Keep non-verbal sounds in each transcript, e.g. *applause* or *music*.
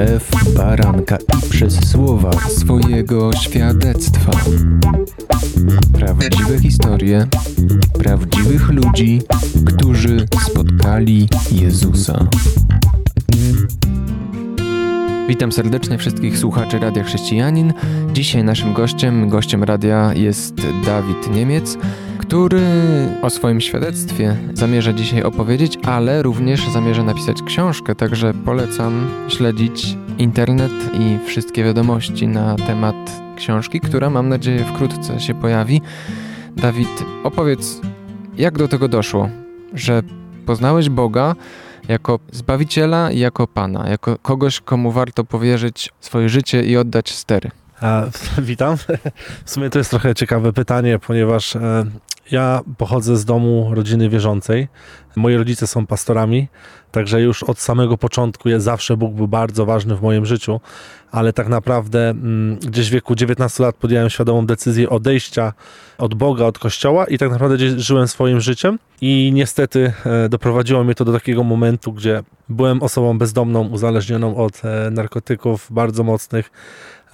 krew baranka i przez słowa swojego świadectwa. Prawdziwe historie prawdziwych ludzi, którzy spotkali Jezusa. Witam serdecznie wszystkich słuchaczy Radia Chrześcijanin. Dzisiaj naszym gościem, gościem radia jest Dawid Niemiec, który o swoim świadectwie zamierza dzisiaj opowiedzieć, ale również zamierza napisać książkę, także polecam śledzić internet i wszystkie wiadomości na temat książki, która mam nadzieję wkrótce się pojawi. Dawid, opowiedz, jak do tego doszło, że poznałeś Boga, jako Zbawiciela i jako Pana, jako kogoś, komu warto powierzyć swoje życie i oddać stery? *laughs* Witam. W sumie to jest trochę ciekawe pytanie, ponieważ e, ja pochodzę z domu rodziny wierzącej. Moi rodzice są pastorami, także już od samego początku jest zawsze Bóg był bardzo ważny w moim życiu, ale tak naprawdę mm, gdzieś w wieku 19 lat podjąłem świadomą decyzję odejścia od Boga, od Kościoła i tak naprawdę gdzieś żyłem swoim życiem i niestety e, doprowadziło mnie to do takiego momentu, gdzie byłem osobą bezdomną, uzależnioną od e, narkotyków bardzo mocnych,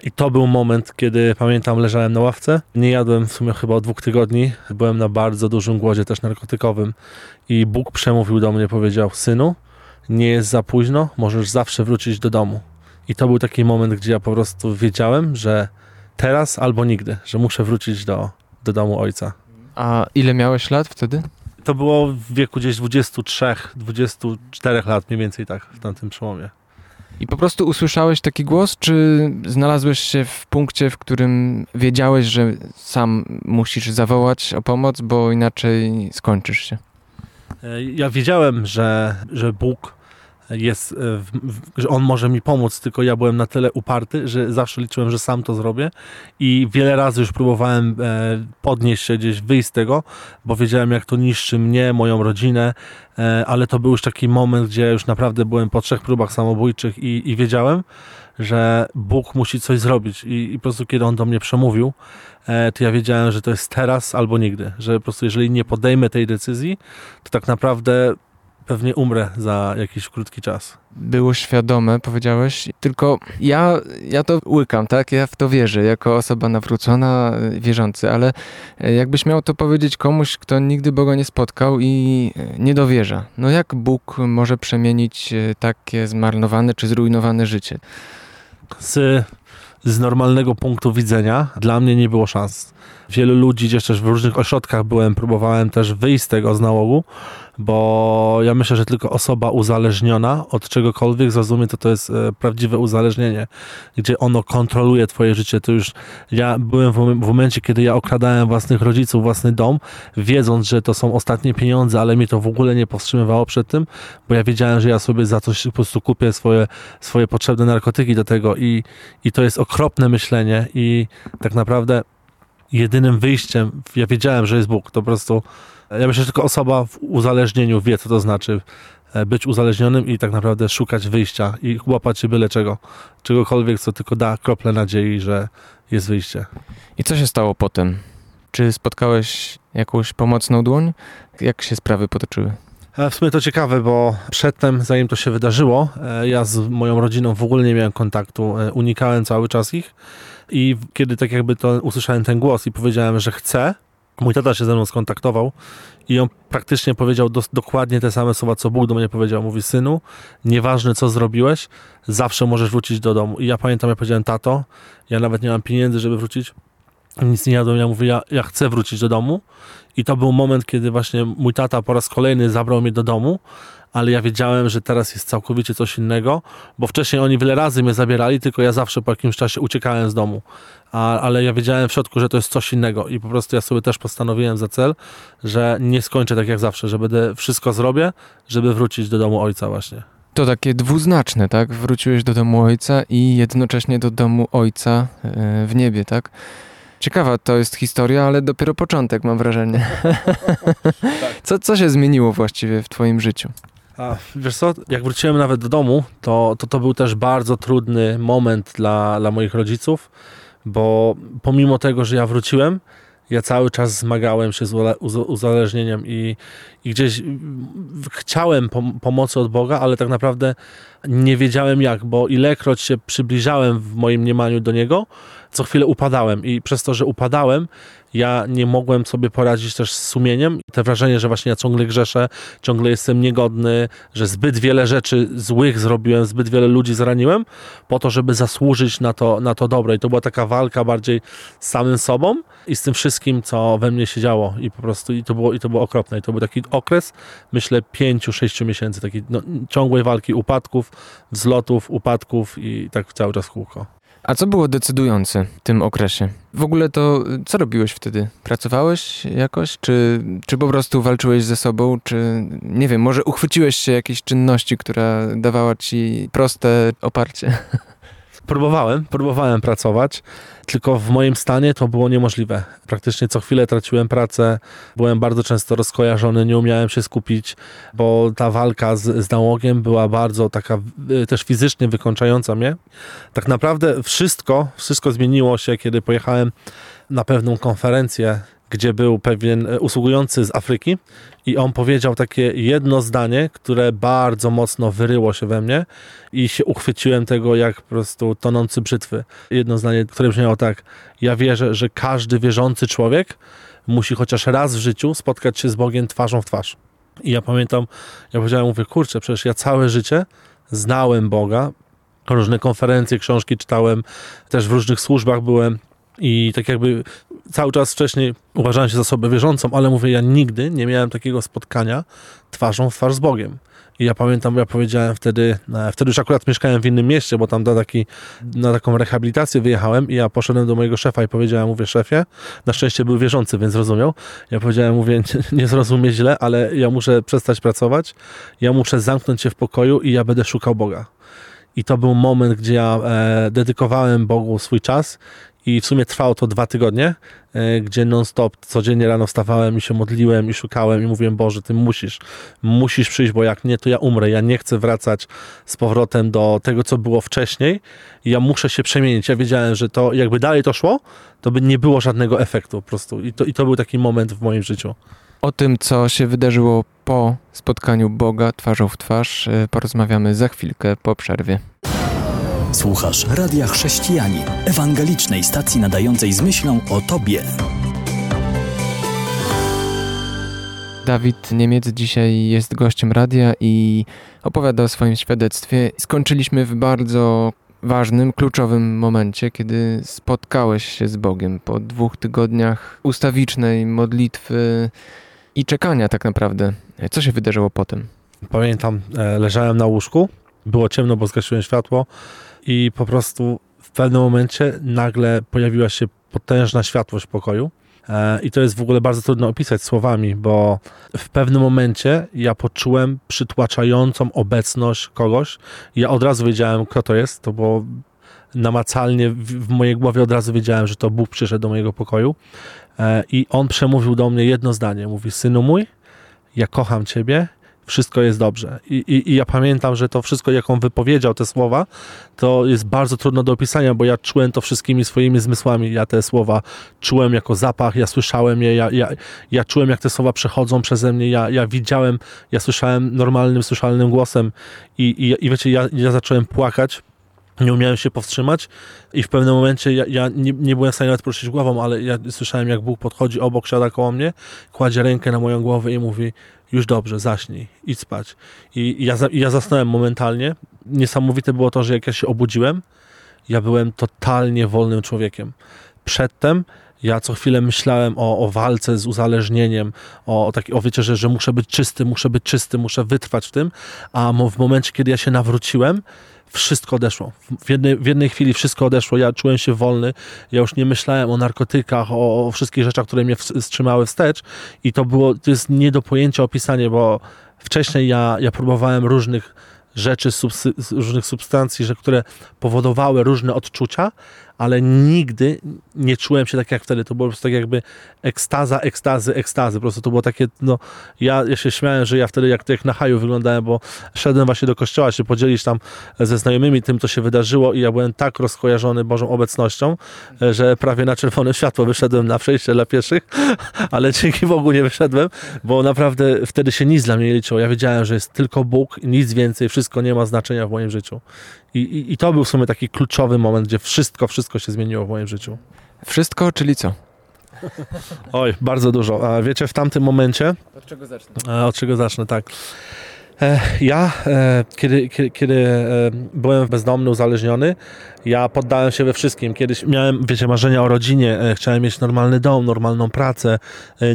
i to był moment, kiedy pamiętam, leżałem na ławce. Nie jadłem w sumie chyba od dwóch tygodni. Byłem na bardzo dużym głodzie też narkotykowym. I Bóg przemówił do mnie, powiedział: Synu, nie jest za późno, możesz zawsze wrócić do domu. I to był taki moment, gdzie ja po prostu wiedziałem, że teraz albo nigdy, że muszę wrócić do, do domu ojca. A ile miałeś lat wtedy? To było w wieku gdzieś 23, 24 lat, mniej więcej tak, w tamtym przełomie. I po prostu usłyszałeś taki głos, czy znalazłeś się w punkcie, w którym wiedziałeś, że sam musisz zawołać o pomoc, bo inaczej skończysz się? E, ja wiedziałem, że, że Bóg jest, e, że on może mi pomóc, tylko ja byłem na tyle uparty, że zawsze liczyłem, że sam to zrobię. I wiele razy już próbowałem e, podnieść się gdzieś, wyjść z tego, bo wiedziałem, jak to niszczy mnie, moją rodzinę, e, ale to był już taki moment, gdzie już naprawdę byłem po trzech próbach samobójczych i, i wiedziałem, że Bóg musi coś zrobić. I, i po prostu kiedy On do mnie przemówił, to ja wiedziałem, że to jest teraz albo nigdy, że po prostu jeżeli nie podejmę tej decyzji, to tak naprawdę pewnie umrę za jakiś krótki czas. Było świadome, powiedziałeś, tylko ja, ja to łykam, tak? Ja w to wierzę, jako osoba nawrócona, wierzący, ale e, jakbyś miał to powiedzieć komuś, kto nigdy Boga nie spotkał i e, nie dowierza. No jak Bóg może przemienić e, takie zmarnowane czy zrujnowane życie? Z, z normalnego punktu widzenia dla mnie nie było szans. Wielu ludzi, gdzieś też w różnych ośrodkach byłem, próbowałem też wyjść z tego z nałogu, bo ja myślę, że tylko osoba uzależniona od czegokolwiek zrozumie, to to jest e, prawdziwe uzależnienie, gdzie ono kontroluje twoje życie. To już ja byłem w, momencie, kiedy ja okradałem własnych rodziców, własny dom, wiedząc, że to są ostatnie pieniądze, ale mnie to w ogóle nie powstrzymywało przed tym, bo ja wiedziałem, że ja sobie za coś po prostu kupię swoje, swoje potrzebne narkotyki do tego i, i to jest okropne myślenie i tak naprawdę jedynym wyjściem, ja wiedziałem, że jest Bóg, to po prostu ja myślę, że tylko osoba w uzależnieniu wie, co to znaczy e, być uzależnionym i tak naprawdę szukać wyjścia i łapać się byle czego, czegokolwiek, co tylko da kroplę nadziei, że jest wyjście. I co się stało potem? Czy spotkałeś jakąś pomocną dłoń? Jak się sprawy potoczyły? E, w sumie to ciekawe, bo przedtem, zanim to się wydarzyło, e, ja z moją rodziną w ogóle nie miałem kontaktu, unikałem cały czas ich i kiedy tak jakby to usłyszałem ten głos i powiedziałem, że chcę, Mój tata się ze mną skontaktował i on praktycznie powiedział do, dokładnie te same słowa, co Bóg do mnie powiedział. Mówi, synu, nieważne co zrobiłeś, zawsze możesz wrócić do domu. I ja pamiętam, ja powiedziałem, tato, ja nawet nie mam pieniędzy, żeby wrócić. Nic nie jadłem. Ja mówię, ja, ja chcę wrócić do domu. I to był moment, kiedy właśnie mój tata po raz kolejny zabrał mnie do domu, ale ja wiedziałem, że teraz jest całkowicie coś innego, bo wcześniej oni wiele razy mnie zabierali, tylko ja zawsze po jakimś czasie uciekałem z domu. A, ale ja wiedziałem w środku, że to jest coś innego i po prostu ja sobie też postanowiłem za cel, że nie skończę tak jak zawsze, że będę wszystko zrobię, żeby wrócić do domu ojca właśnie. To takie dwuznaczne, tak? Wróciłeś do domu ojca i jednocześnie do domu ojca e, w niebie, tak? Ciekawa to jest historia, ale dopiero początek, mam wrażenie. *laughs* Co, co się zmieniło właściwie w Twoim życiu? A, wiesz co, jak wróciłem nawet do domu, to to, to był też bardzo trudny moment dla, dla moich rodziców, bo pomimo tego, że ja wróciłem, ja cały czas zmagałem się z uzależnieniem i, i gdzieś chciałem pom pomocy od Boga, ale tak naprawdę nie wiedziałem jak, bo ilekroć się przybliżałem w moim mniemaniu do Niego, co chwilę upadałem i przez to, że upadałem, ja nie mogłem sobie poradzić też z sumieniem. Te wrażenie, że właśnie ja ciągle grzeszę, ciągle jestem niegodny, że zbyt wiele rzeczy złych zrobiłem, zbyt wiele ludzi zraniłem, po to, żeby zasłużyć na to, na to dobre. I to była taka walka bardziej z samym sobą i z tym wszystkim, co we mnie się działo. I po prostu i to było, i to było okropne. I to był taki okres, myślę, pięciu, sześciu miesięcy takiej no, ciągłej walki upadków, wzlotów, upadków i tak cały czas kółko. A co było decydujące w tym okresie? W ogóle to co robiłeś wtedy? Pracowałeś jakoś? Czy, czy po prostu walczyłeś ze sobą? Czy nie wiem, może uchwyciłeś się jakiejś czynności, która dawała ci proste oparcie? *laughs* Próbowałem, próbowałem pracować, tylko w moim stanie to było niemożliwe. Praktycznie co chwilę traciłem pracę, byłem bardzo często rozkojarzony, nie umiałem się skupić, bo ta walka z, z nałogiem była bardzo taka y, też fizycznie wykończająca mnie. Tak naprawdę wszystko, wszystko zmieniło się, kiedy pojechałem na pewną konferencję gdzie był pewien e, usługujący z Afryki i on powiedział takie jedno zdanie, które bardzo mocno wyryło się we mnie i się uchwyciłem tego jak po prostu tonący brzytwy. Jedno zdanie, które brzmiało tak, ja wierzę, że każdy wierzący człowiek musi chociaż raz w życiu spotkać się z Bogiem twarzą w twarz. I ja pamiętam, ja powiedziałem, mówię, kurczę, przecież ja całe życie znałem Boga, różne konferencje, książki czytałem, też w różnych służbach byłem, i tak jakby cały czas wcześniej uważałem się za osobę wierzącą, ale mówię, ja nigdy nie miałem takiego spotkania twarzą w twarz z Bogiem. I ja pamiętam, ja powiedziałem wtedy, e, wtedy już akurat mieszkałem w innym mieście, bo tam na, taki, na taką rehabilitację wyjechałem i ja poszedłem do mojego szefa i powiedziałem, mówię, szefie, na szczęście był wierzący, więc zrozumiał. Ja powiedziałem, mówię, nie zrozumie źle, ale ja muszę przestać pracować, ja muszę zamknąć się w pokoju i ja będę szukał Boga. I to był moment, gdzie ja e, dedykowałem Bogu swój czas i w sumie trwało to dwa tygodnie, e, gdzie non-stop codziennie rano wstawałem i się modliłem i szukałem i mówiłem, Boże, Ty musisz, musisz przyjść, bo jak nie, to ja umrę. Ja nie chcę wracać z powrotem do tego, co było wcześniej. Ja muszę się przemienić. Ja wiedziałem, że to jakby dalej to szło, to by nie było żadnego efektu po prostu. I to, i to był taki moment w moim życiu. O tym, co się wydarzyło po spotkaniu Boga twarzą w twarz, e, porozmawiamy za chwilkę po przerwie. Słuchasz Radia Chrześcijani, ewangelicznej stacji nadającej z myślą o Tobie. Dawid Niemiec dzisiaj jest gościem radia i opowiada o swoim świadectwie. Skończyliśmy w bardzo ważnym, kluczowym momencie, kiedy spotkałeś się z Bogiem po dwóch tygodniach ustawicznej modlitwy i czekania tak naprawdę. Co się wydarzyło potem? Pamiętam, e, leżałem na łóżku, było ciemno, bo zgasiłem światło i po prostu w pewnym momencie nagle pojawiła się potężna światłość w pokoju. E, I to jest w ogóle bardzo trudno opisać słowami, bo w pewnym momencie ja poczułem przytłaczającą obecność kogoś. Ja od razu wiedziałem, kto to jest. To było namacalnie w mojej głowie od razu wiedziałem, że to Bóg przyszedł do mojego pokoju. E, I on przemówił do mnie jedno zdanie. Mówi, synu mój, ja kocham ciebie wszystko jest dobrze. I, i, I, ja pamiętam, że to wszystko, jak on wypowiedział te słowa, to jest bardzo trudno do opisania, bo ja czułem to wszystkimi swoimi zmysłami. Ja te słowa czułem jako zapach, ja słyszałem je, ja, ja, ja czułem, jak te słowa przechodzą przeze mnie, ja, ja widziałem, ja słyszałem normalnym, słyszalnym głosem i, i, i wiecie, ja, ja zacząłem płakać, nie umiałem się powstrzymać i w pewnym momencie ja, ja nie, nie, byłem w stanie nawet poruszyć głową, ale ja słyszałem, jak Bóg podchodzi obok, siada koło mnie, kładzie rękę na moją głowę i mówi już dobrze, zaśnij, idź spać. I ja, ja zasnąłem momentalnie. Niesamowite było to, że jak ja się obudziłem, ja byłem totalnie wolnym człowiekiem. Przedtem ja co chwilę myślałem o, o walce z uzależnieniem, o, o, taki, o wiecie, że, że muszę być czysty, muszę być czysty, muszę wytrwać w tym, a w momencie, kiedy ja się nawróciłem, wszystko odeszło. W jednej, w jednej chwili wszystko odeszło. Ja czułem się wolny. Ja już nie myślałem o narkotykach, o, o wszystkich rzeczach, które mnie wstrzymały wstecz. I to było, to jest nie do pojęcia opisanie, bo wcześniej ja, ja próbowałem różnych rzeczy, różnych substancji, że, które powodowały różne odczucia, ale nigdy nie czułem się tak jak wtedy. To było po prostu tak jakby ekstaza, ekstazy, ekstazy. Po prostu to było takie, no, ja, ja się śmiałem, że ja wtedy jak, jak na haju wyglądałem, bo szedłem właśnie do kościoła się podzielić tam ze znajomymi tym, co się wydarzyło i ja byłem tak rozkojarzony Bożą obecnością, że prawie na czerwone światło wyszedłem na przejście dla pieszych, *laughs* ale dzięki Bogu nie wyszedłem, bo naprawdę wtedy się nic dla mnie nie liczyło. Ja wiedziałem, że jest tylko Bóg, nic więcej, wszystko nie ma znaczenia w moim życiu. I, i, I to był w sumie taki kluczowy moment, gdzie wszystko, wszystko się zmieniło w moim życiu. Wszystko, czyli co? Oj, bardzo dużo. A wiecie, w tamtym momencie... Od czego zacznę? Od czego zacznę, tak. E, ja, e, kiedy, kiedy, kiedy e, byłem bezdomny, uzależniony, ja poddałem się we wszystkim. Kiedyś miałem, wiecie, marzenia o rodzinie, chciałem mieć normalny dom, normalną pracę,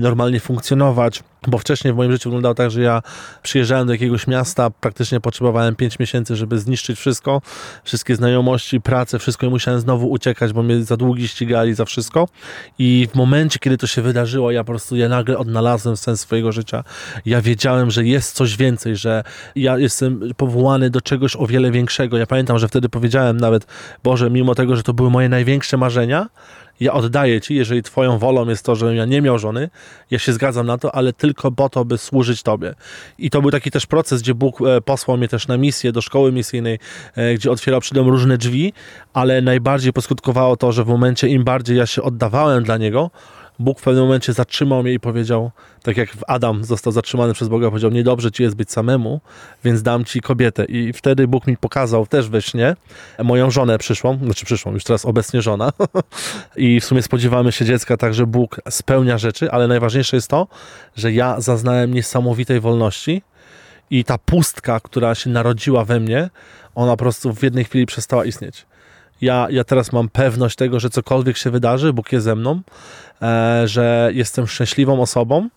normalnie funkcjonować bo wcześniej w moim życiu wyglądało tak, że ja przyjeżdżałem do jakiegoś miasta, praktycznie potrzebowałem 5 miesięcy, żeby zniszczyć wszystko, wszystkie znajomości, pracę, wszystko i musiałem znowu uciekać, bo mnie za długi ścigali za wszystko. I w momencie, kiedy to się wydarzyło, ja po prostu ja nagle odnalazłem sens swojego życia. Ja wiedziałem, że jest coś więcej, że ja jestem powołany do czegoś o wiele większego. Ja pamiętam, że wtedy powiedziałem nawet, Boże, mimo tego, że to były moje największe marzenia, ja oddaję Ci, jeżeli Twoją wolą jest to, żebym ja nie miał żony, ja się zgadzam na to, ale tylko po to, by służyć Tobie. I to był taki też proces, gdzie Bóg e, posłał mnie też na misję, do szkoły misyjnej, e, gdzie otwierał przede mną różne drzwi, ale najbardziej poskutkowało to, że w momencie im bardziej ja się oddawałem dla Niego, Bóg w pewnym momencie zatrzymał mnie i powiedział, tak jak Adam został zatrzymany przez Boga, powiedział, niedobrze ci jest być samemu, więc dam ci kobietę. I wtedy Bóg mi pokazał też we śnie moją żonę przyszłą, znaczy przyszłą, już teraz obecnie żona. *laughs* I w sumie spodziewamy się dziecka, także Bóg spełnia rzeczy, ale najważniejsze jest to, że ja zaznałem niesamowitej wolności i ta pustka, która się narodziła we mnie, ona po prostu w jednej chwili przestała istnieć. Ja, ja teraz mam pewność tego, że cokolwiek się wydarzy, Bóg jest ze mną, e, że jestem szczęśliwą osobą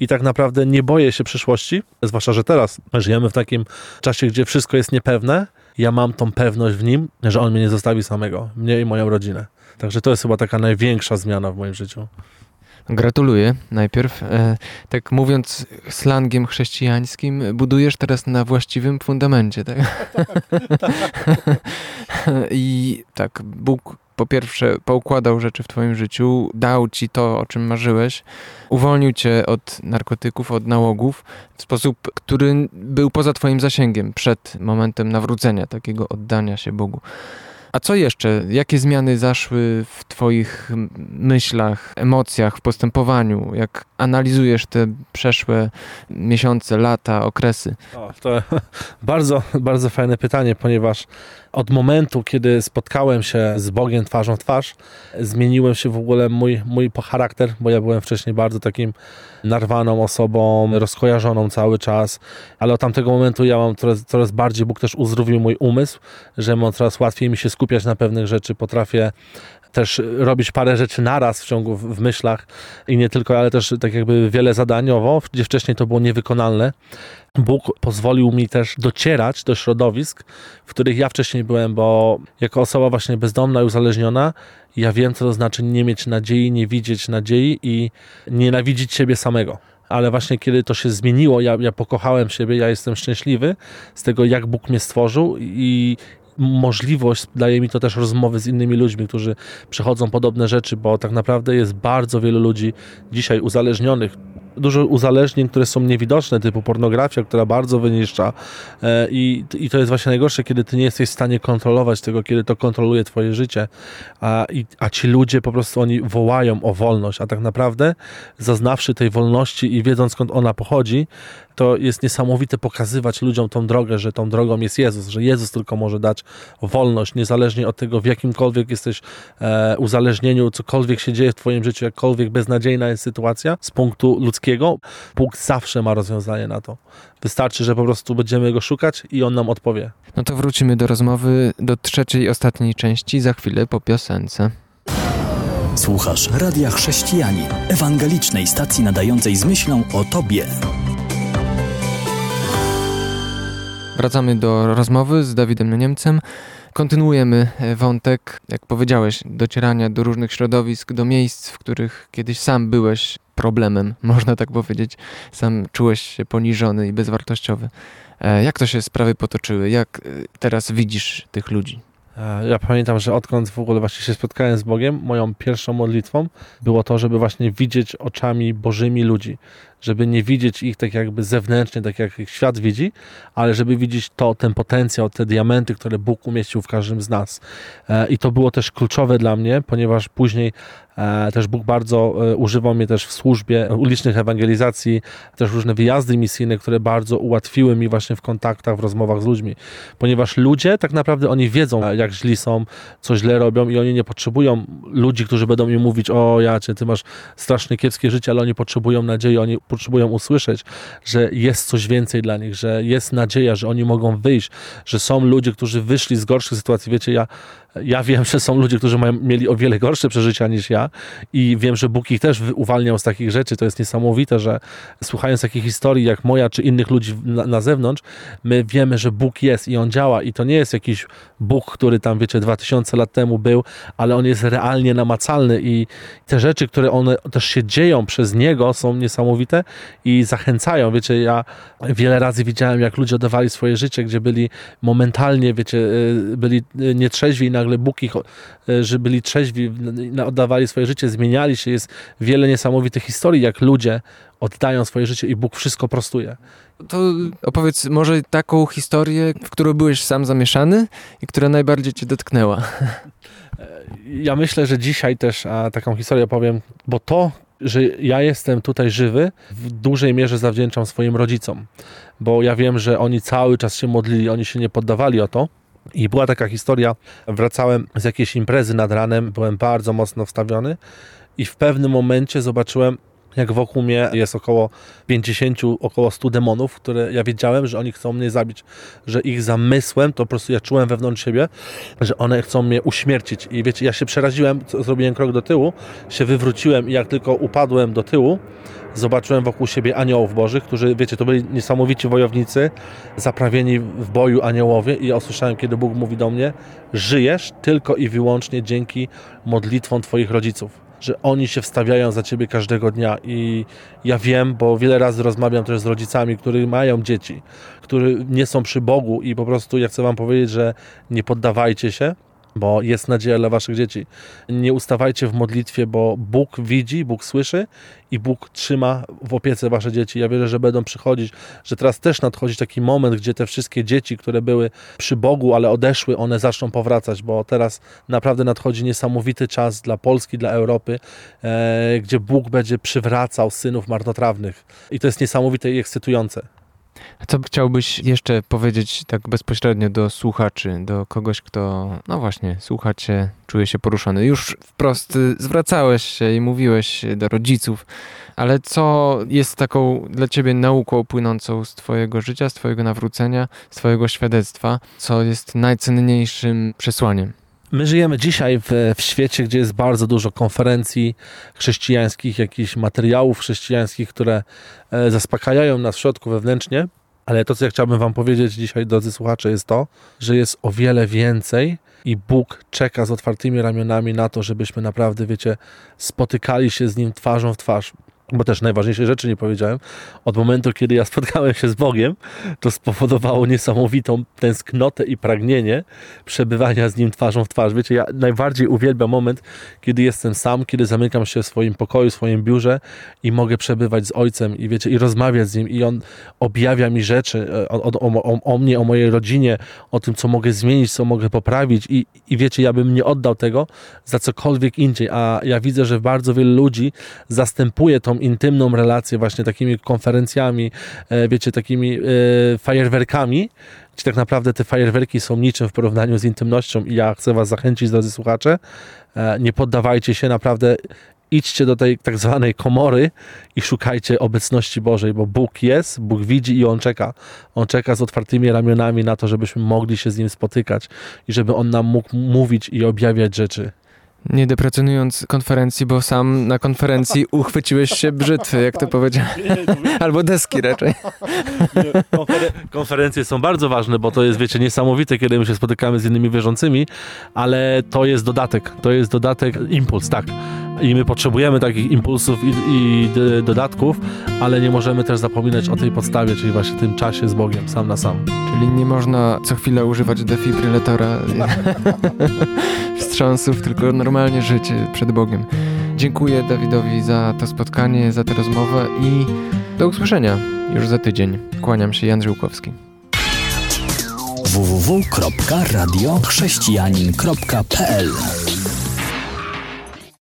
i tak naprawdę nie boję się przyszłości, zwłaszcza, że teraz żyjemy w takim czasie, gdzie wszystko jest niepewne. Ja mam tą pewność w nim, że on mnie nie zostawi samego, mnie i moją rodzinę. Także to jest chyba taka największa zmiana w moim życiu. Gratuluję najpierw. E, tak mówiąc slangiem chrześcijańskim, budujesz teraz na właściwym fundamencie, tak? *laughs* I tak, Bóg po pierwsze poukładał rzeczy w twoim życiu, dał ci to, o czym marzyłeś, uwolnił cię od narkotyków, od nałogów w sposób, który był poza twoim zasięgiem przed momentem nawrócenia, takiego oddania się Bogu. A co jeszcze? Jakie zmiany zaszły w Twoich myślach, emocjach, w postępowaniu? Jak analizujesz te przeszłe miesiące, lata, okresy? O, to *laughs* bardzo, bardzo fajne pytanie, ponieważ od momentu, kiedy spotkałem się z Bogiem twarzą w twarz, zmieniłem się w ogóle mój, mój charakter, bo ja byłem wcześniej bardzo takim narwaną osobą, rozkojarzoną cały czas, ale od tamtego momentu ja mam coraz, coraz bardziej, Bóg też uzdrowił mój umysł, że mam coraz łatwiej mi się skupiać na pewnych rzeczy, potrafię też robić parę rzeczy naraz w ciągu, w myślach i nie tylko, ale też tak jakby wiele zadaniowo, gdzie wcześniej to było niewykonalne. Bóg pozwolił mi też docierać do środowisk, w których ja wcześniej byłem, bo jako osoba właśnie bezdomna i uzależniona, ja wiem, co to znaczy nie mieć nadziei, nie widzieć nadziei i nienawidzić siebie samego ale właśnie kiedy to się zmieniło, ja, ja pokochałem siebie, ja jestem szczęśliwy z tego, jak Bóg mnie stworzył i możliwość daje mi to też rozmowy z innymi ludźmi, którzy przechodzą podobne rzeczy, bo tak naprawdę jest bardzo wielu ludzi dzisiaj uzależnionych, dużo uzależnień, które są niewidoczne, typu pornografia, która bardzo wyniszcza e, i, i to jest właśnie najgorsze, kiedy ty nie jesteś w stanie kontrolować tego, kiedy to kontroluje twoje życie, a, i, a ci ludzie po prostu oni wołają o wolność, a tak naprawdę zaznawszy tej wolności i wiedząc skąd ona pochodzi, to jest niesamowite pokazywać ludziom tą drogę, że tą drogą jest Jezus, że Jezus tylko może dać wolność, niezależnie od tego, w jakimkolwiek jesteś e, uzależnieniu, cokolwiek się dzieje w Twoim życiu, jakkolwiek beznadziejna jest sytuacja z punktu ludzkiego, Bóg zawsze ma rozwiązanie na to. Wystarczy, że po prostu będziemy go szukać i on nam odpowie. No to wrócimy do rozmowy, do trzeciej, ostatniej części, za chwilę po piosence. Słuchasz Radia Chrześcijani, ewangelicznej stacji nadającej z myślą o Tobie. Wracamy do rozmowy z Dawidem Niemcem. Kontynuujemy e, wątek, jak powiedziałeś, docierania do różnych środowisk, do miejsc, w których kiedyś sam byłeś problemem, *laughs* można tak powiedzieć. Sam czułeś się poniżony i bezwartościowy. E, jak to się sprawy potoczyły? Jak e, teraz widzisz tych ludzi? E, ja pamiętam, że odkąd w ogóle właśnie się spotkałem z Bogiem, moją pierwszą modlitwą było to, żeby właśnie widzieć oczami Bożymi ludzi, żeby nie widzieć ich tak jakby zewnętrznie, tak jak ich świat widzi, ale żeby widzieć to, ten potencjał, te diamenty, które Bóg umieścił w każdym z nas. I to było też kluczowe dla mnie, ponieważ później też Bóg bardzo e, używał mnie też w służbie ulicznych ewangelizacji, też różne wyjazdy misyjne, które bardzo ułatwiły mi właśnie w kontaktach, w rozmowach z ludźmi. Ponieważ ludzie tak naprawdę oni wiedzą, jak źli są, co źle robią i oni nie potrzebują ludzi, którzy będą im mówić, o ja cię, ty masz strasznie kiepskie życie, ale oni potrzebują nadziei, oni potrzebują usłyszeć, że jest coś więcej dla nich, że jest nadzieja, że oni mogą wyjść, że są ludzie, którzy wyszli z gorszych sytuacji. Wiecie, ja ja wiem, że są ludzie, którzy mają, mieli o wiele gorsze przeżycia niż ja i wiem, że Bóg ich też uwalniał z takich rzeczy. To jest niesamowite, że słuchając takich historii jak moja czy innych ludzi na, na zewnątrz, my wiemy, że Bóg jest i On działa i to nie jest jakiś Bóg, który tam, wiecie, 2000 lat temu był, ale On jest realnie namacalny i te rzeczy, które one też się dzieją przez Niego są niesamowite i zachęcają. Wiecie, ja wiele razy widziałem, jak ludzie oddawali swoje życie, gdzie byli momentalnie, wiecie, y, byli y, nietrzeźwi i nagle nagle Bóg ich, e, że byli trzeźwi, oddawali swoje życie, zmieniali się. Jest wiele niesamowitych historii, jak ludzie oddają swoje życie i Bóg wszystko prostuje. To opowiedz może taką historię, w którą byłeś sam zamieszany i która najbardziej cię dotknęła. Ja myślę, że dzisiaj też a, taką historię powiem, bo to, że ja jestem tutaj żywy, w dużej mierze zawdzięczam swoim rodzicom, bo ja wiem, że oni cały czas się modlili, oni się nie poddawali o to. I była taka historia, wracałem z jakiejś imprezy nad ranem, byłem bardzo mocno wstawiony i w pewnym momencie zobaczyłem, jak wokół mnie jest około 50, około 100 demonów, które ja wiedziałem, że oni chcą mnie zabić, że ich zamysłem, to po prostu ja czułem wewnątrz siebie, że one chcą mnie uśmiercić. I wiecie, ja się przeraziłem, zrobiłem krok do tyłu, się wywróciłem i jak tylko upadłem do tyłu, zobaczyłem wokół siebie aniołów bożych, którzy, wiecie, to byli niesamowici wojownicy, zaprawieni w boju aniołowie i ja usłyszałem, kiedy Bóg mówi do mnie, żyjesz tylko i wyłącznie dzięki modlitwom Twoich rodziców że oni się wstawiają za ciebie każdego dnia. I ja wiem, bo wiele razy rozmawiam też z rodzicami, którzy mają dzieci, którzy nie są przy Bogu i po prostu ja chcę wam powiedzieć, że nie poddawajcie się, bo jest nadzieja dla waszych dzieci. Nie ustawajcie w modlitwie, bo Bóg widzi, Bóg słyszy i Bóg trzyma w opiece wasze dzieci. Ja wierzę, że będą przychodzić, że teraz też nadchodzi taki moment, gdzie te wszystkie dzieci, które były przy Bogu, ale odeszły, one zaczną powracać, bo teraz naprawdę nadchodzi niesamowity czas dla Polski, dla Europy, e, gdzie Bóg będzie przywracał synów marnotrawnych. I to jest niesamowite i ekscytujące. Co chciałbyś jeszcze powiedzieć tak bezpośrednio do słuchaczy, do kogoś, kto, no właśnie, słucha cię, czuje się poruszony? Już wprost y, zwracałeś się i mówiłeś do rodziców, ale co jest taką dla ciebie nauką płynącą z twojego życia, z twojego nawrócenia, z twojego świadectwa, co jest najcenniejszym przesłaniem? My żyjemy dzisiaj w, w, świecie, gdzie jest bardzo dużo konferencji chrześcijańskich, jakichś materiałów chrześcijańskich, które e, zaspokajają nas w środku wewnętrznie. Ale to, co ja chciałbym Wam powiedzieć dzisiaj, drodzy słuchacze, jest to, że jest o wiele więcej i Bóg czeka z otwartymi ramionami na to, żebyśmy naprawdę, wiecie, spotykali się z Nim twarzą w twarz bo też najważniejsze rzeczy nie powiedziałem. Od momentu, kiedy ja spotkałem się z Bogiem, to spowodowało niesamowitą tęsknotę i pragnienie przebywania z Nim twarzą w twarz. Wiecie, ja najbardziej uwielbiam moment, kiedy jestem sam, kiedy zamykam się w swoim pokoju, w swoim biurze i mogę przebywać z Ojcem i wiecie, i rozmawiać z Nim i On objawia mi rzeczy e, o, o, o, o mnie, o mojej rodzinie, o tym, co mogę zmienić, co mogę poprawić i, i wiecie, ja bym nie oddał tego za cokolwiek indziej, a ja widzę, że bardzo wielu ludzi zastępuje tą intymną relację właśnie takimi konferencjami, e, wiecie, takimi e, fajerwerkami, gdzie tak naprawdę te fajerwerki są niczym w porównaniu z intymnością i ja chcę was zachęcić, drodzy słuchacze, e, nie poddawajcie się, naprawdę idźcie do tej tak zwanej komory i szukajcie obecności Bożej, bo Bóg jest, Bóg widzi i On czeka. On czeka z otwartymi ramionami na to, żebyśmy mogli się z Nim spotykać i żeby On nam mógł mówić i objawiać rzeczy. Nie deprecjonując konferencji, bo sam na konferencji *laughs* uchwyciłeś się brzytwy, jak to powiedziałem. *laughs* Albo deski raczej. Konfer konferencje są bardzo ważne, bo to jest, wiecie, niesamowite, kiedy my się spotykamy z innymi wierzącymi, ale to jest dodatek. To jest dodatek, impuls, tak i my potrzebujemy takich impulsów i, i dodatków, ale nie możemy też zapominać o tej podstawie, czyli właśnie tym czasie z Bogiem, sam na sam. Czyli nie można co chwilę używać defibrylatora *laughs* wstrząsów, tylko normalnie żyć przed Bogiem. Dziękuję Dawidowi za to spotkanie, za tę rozmowę i do usłyszenia już za tydzień. Kłaniam się, Jan Żyłkowski. www.radiochrześcijanin.pl